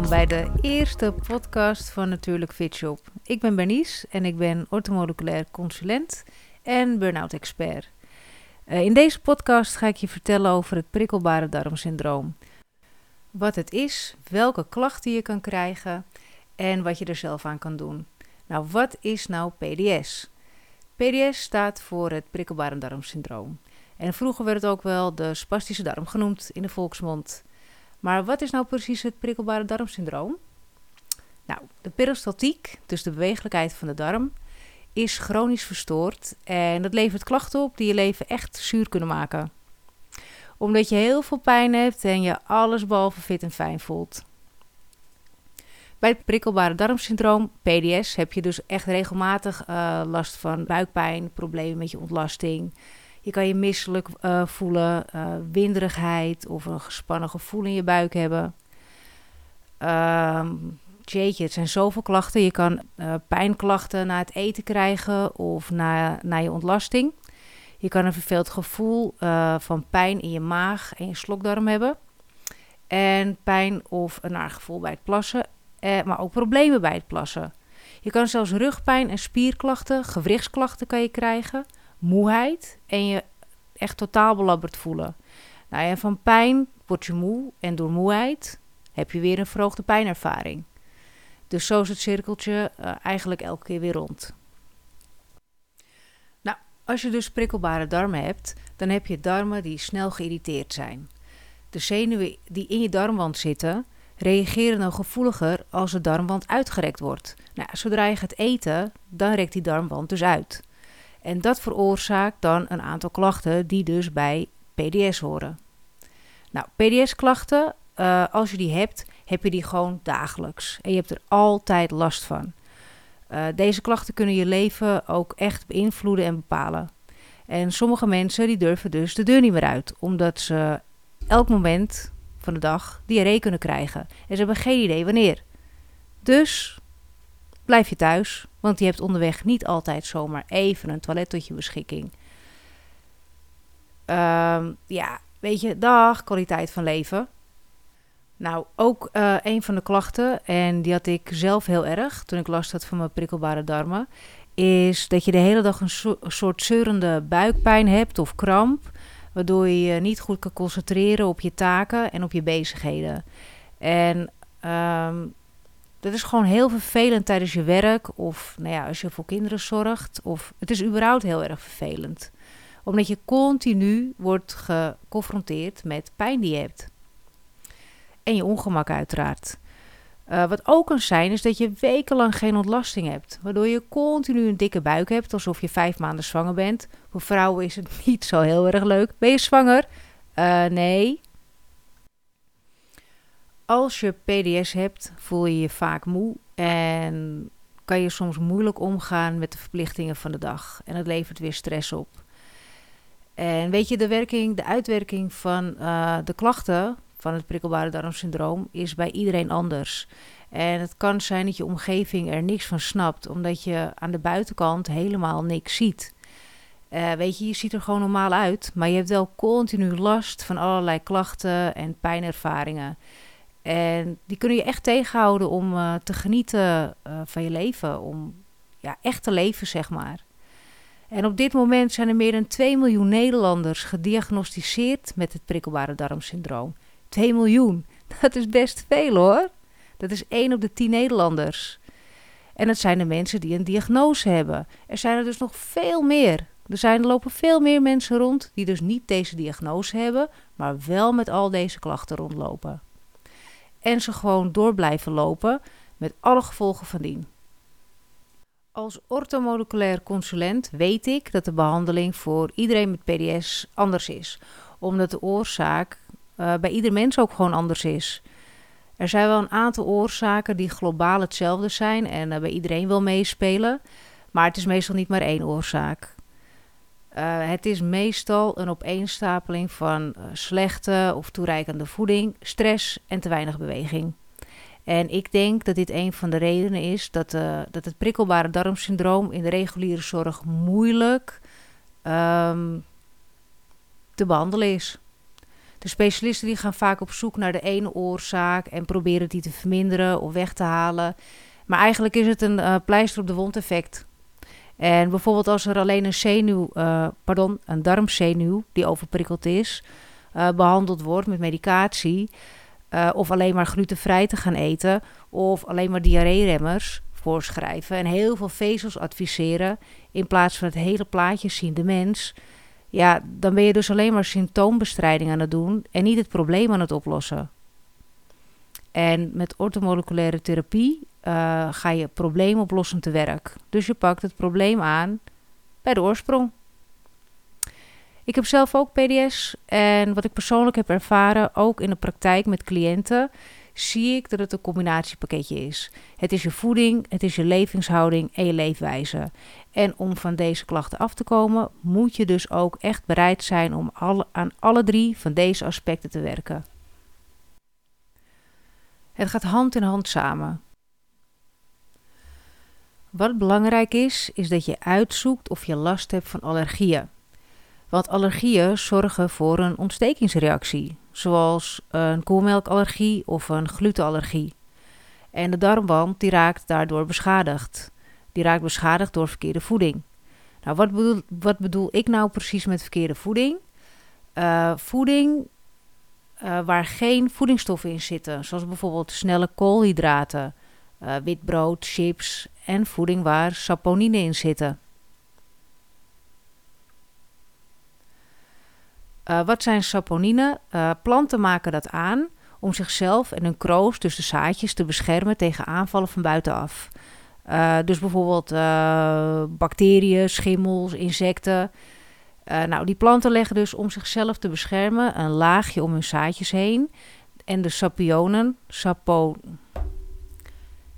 Welkom bij de eerste podcast van Natuurlijk Fitshop. Ik ben Bernice en ik ben orthomoleculair consulent en burn-out expert. Uh, in deze podcast ga ik je vertellen over het prikkelbare darmsyndroom. Wat het is, welke klachten je kan krijgen en wat je er zelf aan kan doen. Nou, wat is nou PDS? PDS staat voor het prikkelbare darmsyndroom. En vroeger werd het ook wel de spastische darm genoemd in de volksmond. Maar wat is nou precies het prikkelbare darmsyndroom? Nou, de peristaltiek, dus de bewegelijkheid van de darm, is chronisch verstoord en dat levert klachten op die je leven echt zuur kunnen maken. Omdat je heel veel pijn hebt en je alles behalve fit en fijn voelt. Bij het prikkelbare darmsyndroom, PDS, heb je dus echt regelmatig uh, last van buikpijn, problemen met je ontlasting. Je kan je misselijk uh, voelen, uh, winderigheid of een gespannen gevoel in je buik hebben. Um, jeetje, het zijn zoveel klachten. Je kan pijnklachten na het eten krijgen of na, na je ontlasting. Je kan een verveeld gevoel van pijn in je maag en je slokdarm hebben. En pijn of een naar gevoel bij het plassen eh, maar ook problemen bij het plassen. Je kan zelfs rugpijn en spierklachten, gewrichtsklachten kan je krijgen, moeheid en je echt totaal belabberd voelen. Nou ja, van pijn word je moe en door moeheid heb je weer een verhoogde pijnervaring. Dus zo is het cirkeltje uh, eigenlijk elke keer weer rond. Nou, als je dus prikkelbare darmen hebt, dan heb je darmen die snel geïrriteerd zijn. De zenuwen die in je darmwand zitten, reageren dan gevoeliger als de darmwand uitgerekt wordt. Nou, zodra je gaat eten, dan rekt die darmwand dus uit. En dat veroorzaakt dan een aantal klachten die dus bij PDS horen. Nou, PDS-klachten, eh, als je die hebt, heb je die gewoon dagelijks. En je hebt er altijd last van. Uh, deze klachten kunnen je leven ook echt beïnvloeden en bepalen. En sommige mensen die durven dus de deur niet meer uit, omdat ze elk moment van de dag diarree kunnen krijgen. En ze hebben geen idee wanneer. Dus blijf je thuis, want je hebt onderweg niet altijd zomaar even een toilet tot je beschikking. Um, ja, weet je, dag, kwaliteit van leven. Nou, ook uh, een van de klachten, en die had ik zelf heel erg toen ik last had van mijn prikkelbare darmen, is dat je de hele dag een soort zeurende buikpijn hebt of kramp waardoor je je niet goed kan concentreren op je taken en op je bezigheden. En um, dat is gewoon heel vervelend tijdens je werk of nou ja, als je voor kinderen zorgt. Of het is überhaupt heel erg vervelend. Omdat je continu wordt geconfronteerd met pijn die je hebt. En je ongemak uiteraard. Uh, wat ook kan zijn, is dat je wekenlang geen ontlasting hebt. Waardoor je continu een dikke buik hebt, alsof je vijf maanden zwanger bent. Voor vrouwen is het niet zo heel erg leuk. Ben je zwanger? Uh, nee. Als je PDS hebt, voel je je vaak moe en kan je soms moeilijk omgaan met de verplichtingen van de dag. En het levert weer stress op. En weet je, de, werking, de uitwerking van uh, de klachten van het prikkelbare darmsyndroom is bij iedereen anders. En het kan zijn dat je omgeving er niks van snapt, omdat je aan de buitenkant helemaal niks ziet. Uh, weet je, je ziet er gewoon normaal uit, maar je hebt wel continu last van allerlei klachten en pijnervaringen. En die kunnen je echt tegenhouden om uh, te genieten uh, van je leven, om ja, echt te leven, zeg maar. En op dit moment zijn er meer dan 2 miljoen Nederlanders gediagnosticeerd met het prikkelbare darmsyndroom. 2 miljoen. Dat is best veel hoor. Dat is 1 op de 10 Nederlanders. En dat zijn de mensen die een diagnose hebben. Er zijn er dus nog veel meer. Er, zijn, er lopen veel meer mensen rond die dus niet deze diagnose hebben, maar wel met al deze klachten rondlopen. En ze gewoon door blijven lopen met alle gevolgen van dien. Als orthomoleculair consulent weet ik dat de behandeling voor iedereen met PDS anders is, omdat de oorzaak uh, bij ieder mens ook gewoon anders is. Er zijn wel een aantal oorzaken die globaal hetzelfde zijn en uh, bij iedereen wil meespelen, maar het is meestal niet maar één oorzaak. Uh, het is meestal een opeenstapeling van slechte of toereikende voeding, stress en te weinig beweging. En ik denk dat dit een van de redenen is dat, dat het prikkelbare darmsyndroom in de reguliere zorg moeilijk um, te behandelen is. De specialisten die gaan vaak op zoek naar de ene oorzaak en proberen die te verminderen of weg te halen. Maar eigenlijk is het een pleister op de wond effect. En bijvoorbeeld als er alleen een zenuw, uh, pardon, een darmzenuw die overprikkeld is, uh, behandeld wordt met medicatie, of alleen maar glutenvrij te gaan eten, of alleen maar diarree-remmers voorschrijven en heel veel vezels adviseren in plaats van het hele plaatje zien de mens, ja, dan ben je dus alleen maar symptoombestrijding aan het doen en niet het probleem aan het oplossen. En met ortomoleculaire therapie uh, ga je probleemoplossend te werk. Dus je pakt het probleem aan bij de oorsprong. Ik heb zelf ook PDS en wat ik persoonlijk heb ervaren, ook in de praktijk met cliënten, zie ik dat het een combinatiepakketje is. Het is je voeding, het is je levenshouding en je leefwijze. En om van deze klachten af te komen, moet je dus ook echt bereid zijn om alle, aan alle drie van deze aspecten te werken. Het gaat hand in hand samen. Wat belangrijk is, is dat je uitzoekt of je last hebt van allergieën. Want allergieën zorgen voor een ontstekingsreactie, zoals een koelmelkallergie of een glutenallergie. En de darmwand die raakt daardoor beschadigd. Die raakt beschadigd door verkeerde voeding. Nou, wat bedoel, wat bedoel ik nou precies met verkeerde voeding? Uh, voeding uh, waar geen voedingsstoffen in zitten, zoals bijvoorbeeld snelle koolhydraten, uh, wit brood, chips en voeding waar saponine in zitten. Uh, wat zijn saponine? Planten maken dat aan om zichzelf en hun kroost, dus de zaadjes, te beschermen tegen aanvallen van buitenaf. Dus bijvoorbeeld bacteriën, schimmels, insecten. Nou, die planten leggen dus om zichzelf te beschermen een laagje om hun zaadjes heen. En de sapionen, sapo,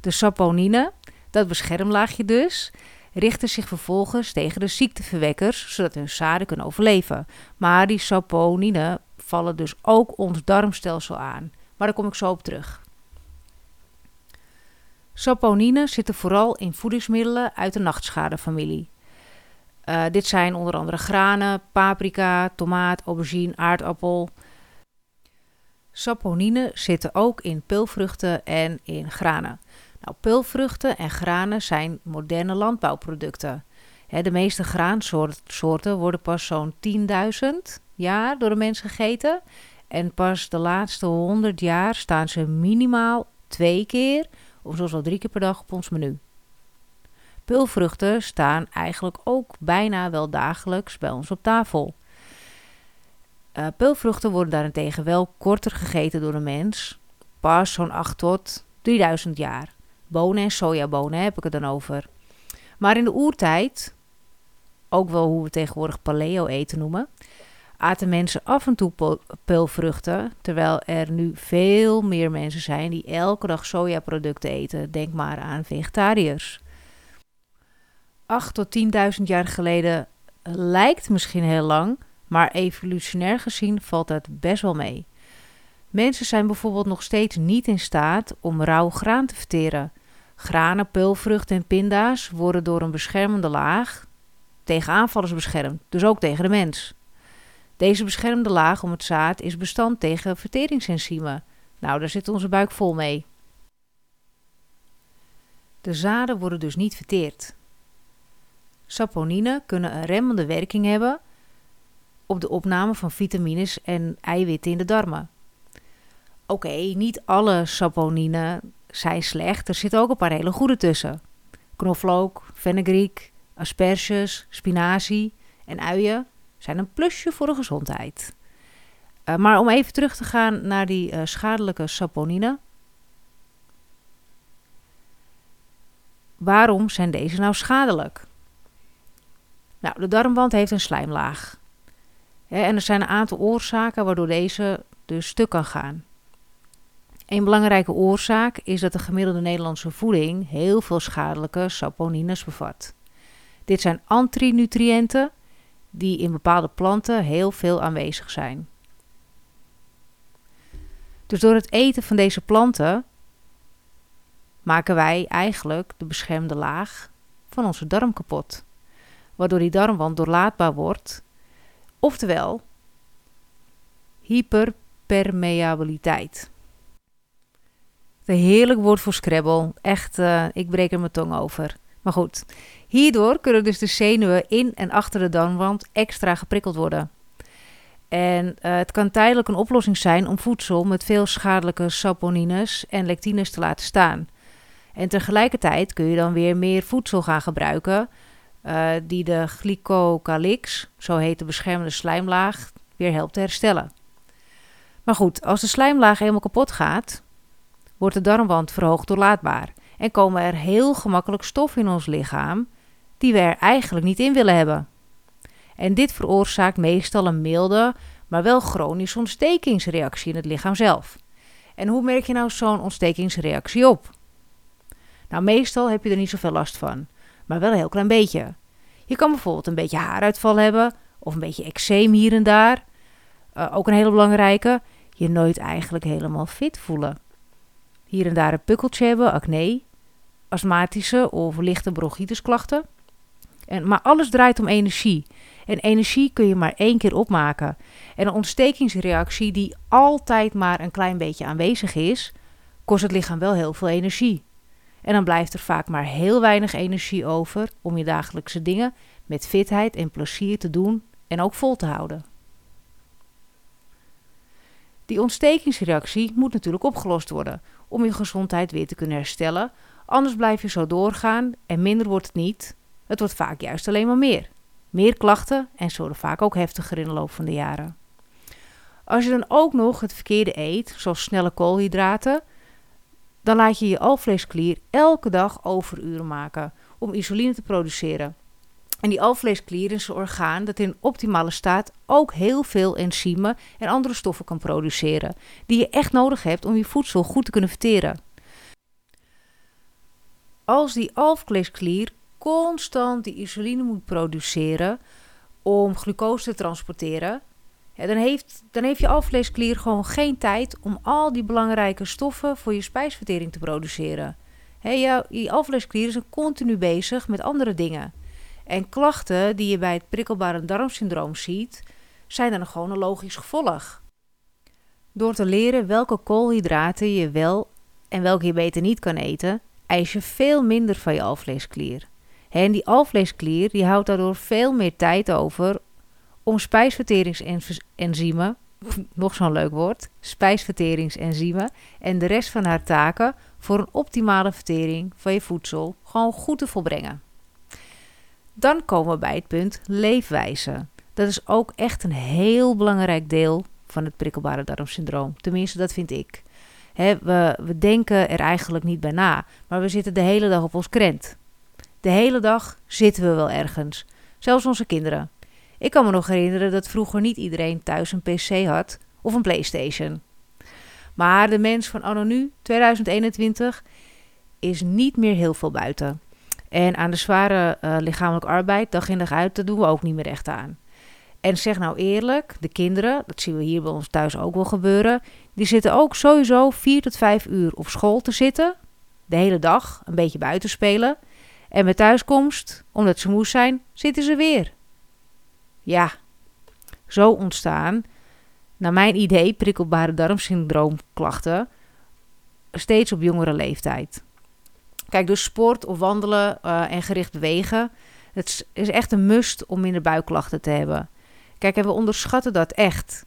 de saponine, dat beschermlaagje dus, richten zich vervolgens tegen de ziekteverwekkers, zodat hun zaden kunnen overleven. Maar die saponine vallen dus ook ons darmstelsel aan. Maar daar kom ik zo op terug. Saponine zitten vooral in voedingsmiddelen uit de nachtschadefamilie. Uh, dit zijn onder andere granen, paprika, tomaat, aubergine, aardappel. Saponine zitten ook in peulvruchten en in granen. Nou, peulvruchten en granen zijn moderne landbouwproducten. de meeste graansoorten worden pas zo'n 10.000 jaar door de mens gegeten. En pas de laatste 100 jaar staan ze minimaal twee keer of zoals wel drie keer per dag op ons menu. Peulvruchten staan eigenlijk ook bijna wel dagelijks bij ons op tafel. Uh, peulvruchten worden daarentegen wel korter gegeten door de mens, pas zo'n 8 tot 3000 jaar. Bonen en sojabonen heb ik het dan over. Maar in de oertijd, ook wel hoe we tegenwoordig paleo eten noemen, aten mensen af en toe peulvruchten, terwijl er nu veel meer mensen zijn die elke dag sojaproducten eten. Denk maar aan vegetariërs. 8 tot 10.000 jaar geleden lijkt misschien heel lang, maar evolutionair gezien valt dat best wel mee. Mensen zijn bijvoorbeeld nog steeds niet in staat om rauw graan te verteren. Granen, peulvruchten en pinda's worden door een beschermende laag tegen aanvallers beschermd, dus ook tegen de mens. Deze beschermde laag om het zaad is bestand tegen verteringsenzymen. Nou, daar zit onze buik vol mee. De zaden worden dus niet verteerd. Saponine kunnen een remmende werking hebben op de opname van vitamines en eiwitten in de darmen. Oké, niet alle saponine zijn slecht. Er zitten ook een paar hele goede tussen. Knoflook, fenugreek, asperges, spinazie en uien zijn een plusje voor de gezondheid. Uh, maar om even terug te gaan naar die uh, schadelijke saponine. Waarom zijn deze nou schadelijk? Nou, de darmwand heeft een slijmlaag. en er zijn een aantal oorzaken waardoor deze dus stuk kan gaan. Een belangrijke oorzaak is dat de gemiddelde Nederlandse voeding heel veel schadelijke saponines bevat. Dit zijn antinutriënten die in bepaalde planten heel veel aanwezig zijn. Dus door het eten van deze planten maken wij eigenlijk de beschermde laag van onze darm kapot, waardoor die darmwand doorlaatbaar wordt. Oftewel, hyperpermeabiliteit. Een heerlijk woord voor Scrabble. Echt, uh, ik breek er mijn tong over. Maar goed, hierdoor kunnen dus de zenuwen in en achter de darmwand extra geprikkeld worden. En uh, het kan tijdelijk een oplossing zijn om voedsel met veel schadelijke saponines en lectines te laten staan. En tegelijkertijd kun je dan weer meer voedsel gaan gebruiken, uh, die de glycocalyx, zo heet de beschermende slijmlaag, weer helpt te herstellen. Maar goed, als de slijmlaag helemaal kapot gaat, wordt de darmwand verhoogd doorlaatbaar en komen er heel gemakkelijk stoffen in ons lichaam die we er eigenlijk niet in willen hebben. En dit veroorzaakt meestal een milde, maar wel chronische ontstekingsreactie in het lichaam zelf. En hoe merk je nou zo'n ontstekingsreactie op? Nou, meestal heb je er niet zoveel last van, maar wel een heel klein beetje. Je kan bijvoorbeeld een beetje haaruitval hebben of een beetje eczeem hier en daar. Uh, ook een hele belangrijke, je nooit eigenlijk helemaal fit voelen. Hier en daar een pukkeltje hebben, acne, astmatische of lichte bronchitisklachten. En, maar alles draait om energie. En energie kun je maar één keer opmaken. En een ontstekingsreactie die altijd maar een klein beetje aanwezig is, kost het lichaam wel heel veel energie. En dan blijft er vaak maar heel weinig energie over om je dagelijkse dingen met fitheid en plezier te doen en ook vol te houden. Die ontstekingsreactie moet natuurlijk opgelost worden om je gezondheid weer te kunnen herstellen. Anders blijf je zo doorgaan en minder wordt het niet. Het wordt vaak juist alleen maar meer. Meer klachten en worden vaak ook heftiger in de loop van de jaren. Als je dan ook nog het verkeerde eet, zoals snelle koolhydraten, dan laat je je alvleesklier elke dag overuren maken om insuline te produceren. En die alvleesklier is een orgaan dat in optimale staat ook heel veel enzymen en andere stoffen kan produceren, die je echt nodig hebt om je voedsel goed te kunnen verteren. Als die alvleesklier constant die insuline moet produceren om glucose te transporteren, dan, heeft, dan heeft je alvleesklier gewoon geen tijd om al die belangrijke stoffen voor je spijsvertering te produceren. He, je, je alvleesklier is continu bezig met andere dingen. En klachten die je bij het prikkelbare darmsyndroom ziet, zijn dan gewoon een logisch gevolg. Door te leren welke koolhydraten je wel en welke je beter niet kan eten, eis je veel minder van je alvleesklier. En die alvleesklier die houdt daardoor veel meer tijd over om spijsverteringsenzymen, nog zo'n leuk woord, spijsverteringsenzymen en de rest van haar taken voor een optimale vertering van je voedsel gewoon goed te volbrengen. Dan komen we bij het punt leefwijze. Dat is ook echt een heel belangrijk deel van het prikkelbare darmsyndroom. Tenminste, dat vind ik. we, we denken er eigenlijk niet bij na, maar we zitten de hele dag op ons krent. De hele dag zitten we wel ergens. Zelfs onze kinderen. Ik kan me nog herinneren dat vroeger niet iedereen thuis een PC had of een PlayStation. Maar de mens van anno nu, 2021, is niet meer heel veel buiten. En aan de zware uh, lichamelijke arbeid, dag in dag uit, dat doen we ook niet meer echt aan. En zeg nou eerlijk, de kinderen, dat zien we hier bij ons thuis ook wel gebeuren, die zitten ook sowieso 4 tot 5 uur op school te zitten, de hele dag, een beetje buiten spelen. En met thuiskomst, omdat ze moe zijn, zitten ze weer. Ja, zo ontstaan, naar mijn idee, prikkelbare darmsyndroomklachten steeds op jongere leeftijd. Kijk, dus sport of wandelen uh, en gericht bewegen. Het is echt een must om minder buikklachten te hebben. Kijk, en we onderschatten dat echt.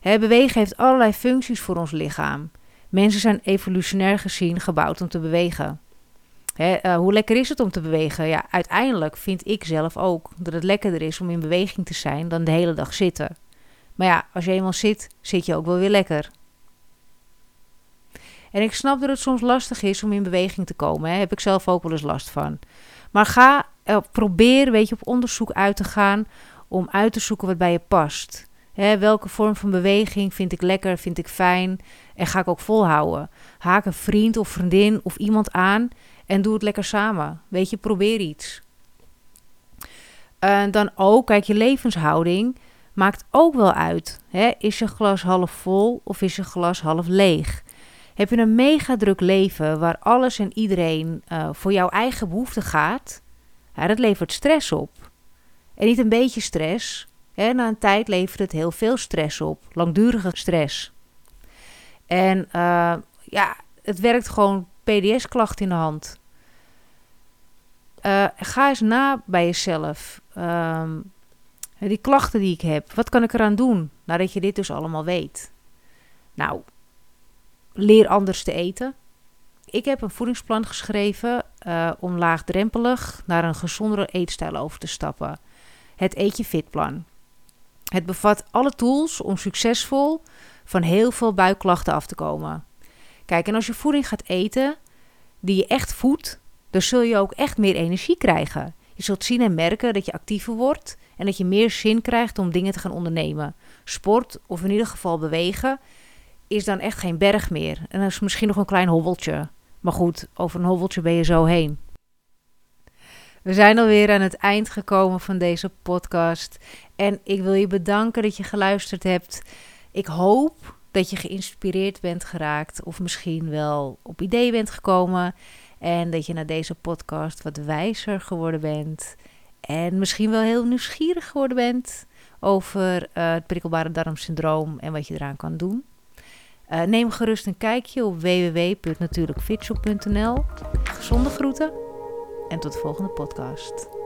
Hè, bewegen heeft allerlei functies voor ons lichaam. Mensen zijn evolutionair gezien gebouwd om te bewegen. Hè, uh, hoe lekker is het om te bewegen? Ja, uiteindelijk vind ik zelf ook dat het lekkerder is om in beweging te zijn dan de hele dag zitten. Maar ja, als je eenmaal zit, zit je ook wel weer lekker. En ik snap dat het soms lastig is om in beweging te komen. Hè. Heb ik zelf ook wel eens last van. Maar ga, uh, probeer, weet je, op onderzoek uit te gaan om uit te zoeken wat bij je past. Hè, welke vorm van beweging vind ik lekker, vind ik fijn en ga ik ook volhouden. Haak een vriend of vriendin of iemand aan en doe het lekker samen. Weet je, probeer iets. En dan ook, kijk, je levenshouding maakt ook wel uit. Hè? Is je glas half vol of is je glas half leeg? Heb je een mega druk leven waar alles en iedereen uh, voor jouw eigen behoeften gaat? Ja, dat levert stress op. En niet een beetje stress, En na een tijd levert het heel veel stress op, langdurige stress. En uh, ja, het werkt gewoon PDS-klacht in de hand. Uh, ga eens na bij jezelf. Um, die klachten die ik heb, wat kan ik eraan doen nadat je dit dus allemaal weet? Nou, leer anders te eten. Ik heb een voedingsplan geschreven uh, om laagdrempelig naar een gezondere eetstijl over te stappen. Het Eet je Fit plan. Het bevat alle tools om succesvol van heel veel buikklachten af te komen. Kijk, en als je voeding gaat eten die je echt voedt, dan zul je ook echt meer energie krijgen. Je zult zien en merken dat je actiever wordt en dat je meer zin krijgt om dingen te gaan ondernemen. Sport, of in ieder geval bewegen, is dan echt geen berg meer. En dat is misschien nog een klein hobbeltje. Maar goed, over een hobbeltje ben je zo heen. We zijn alweer aan het eind gekomen van deze podcast. En ik wil je bedanken dat je geluisterd hebt. Ik hoop dat je geïnspireerd bent geraakt. Of misschien wel op idee bent gekomen. En dat je na deze podcast wat wijzer geworden bent. En misschien wel heel nieuwsgierig geworden bent over uh, het prikkelbare darmsyndroom en wat je eraan kan doen. Uh, neem gerust een kijkje op www.natuurlijkfitshop.nl. Gezonde groeten en tot de volgende podcast.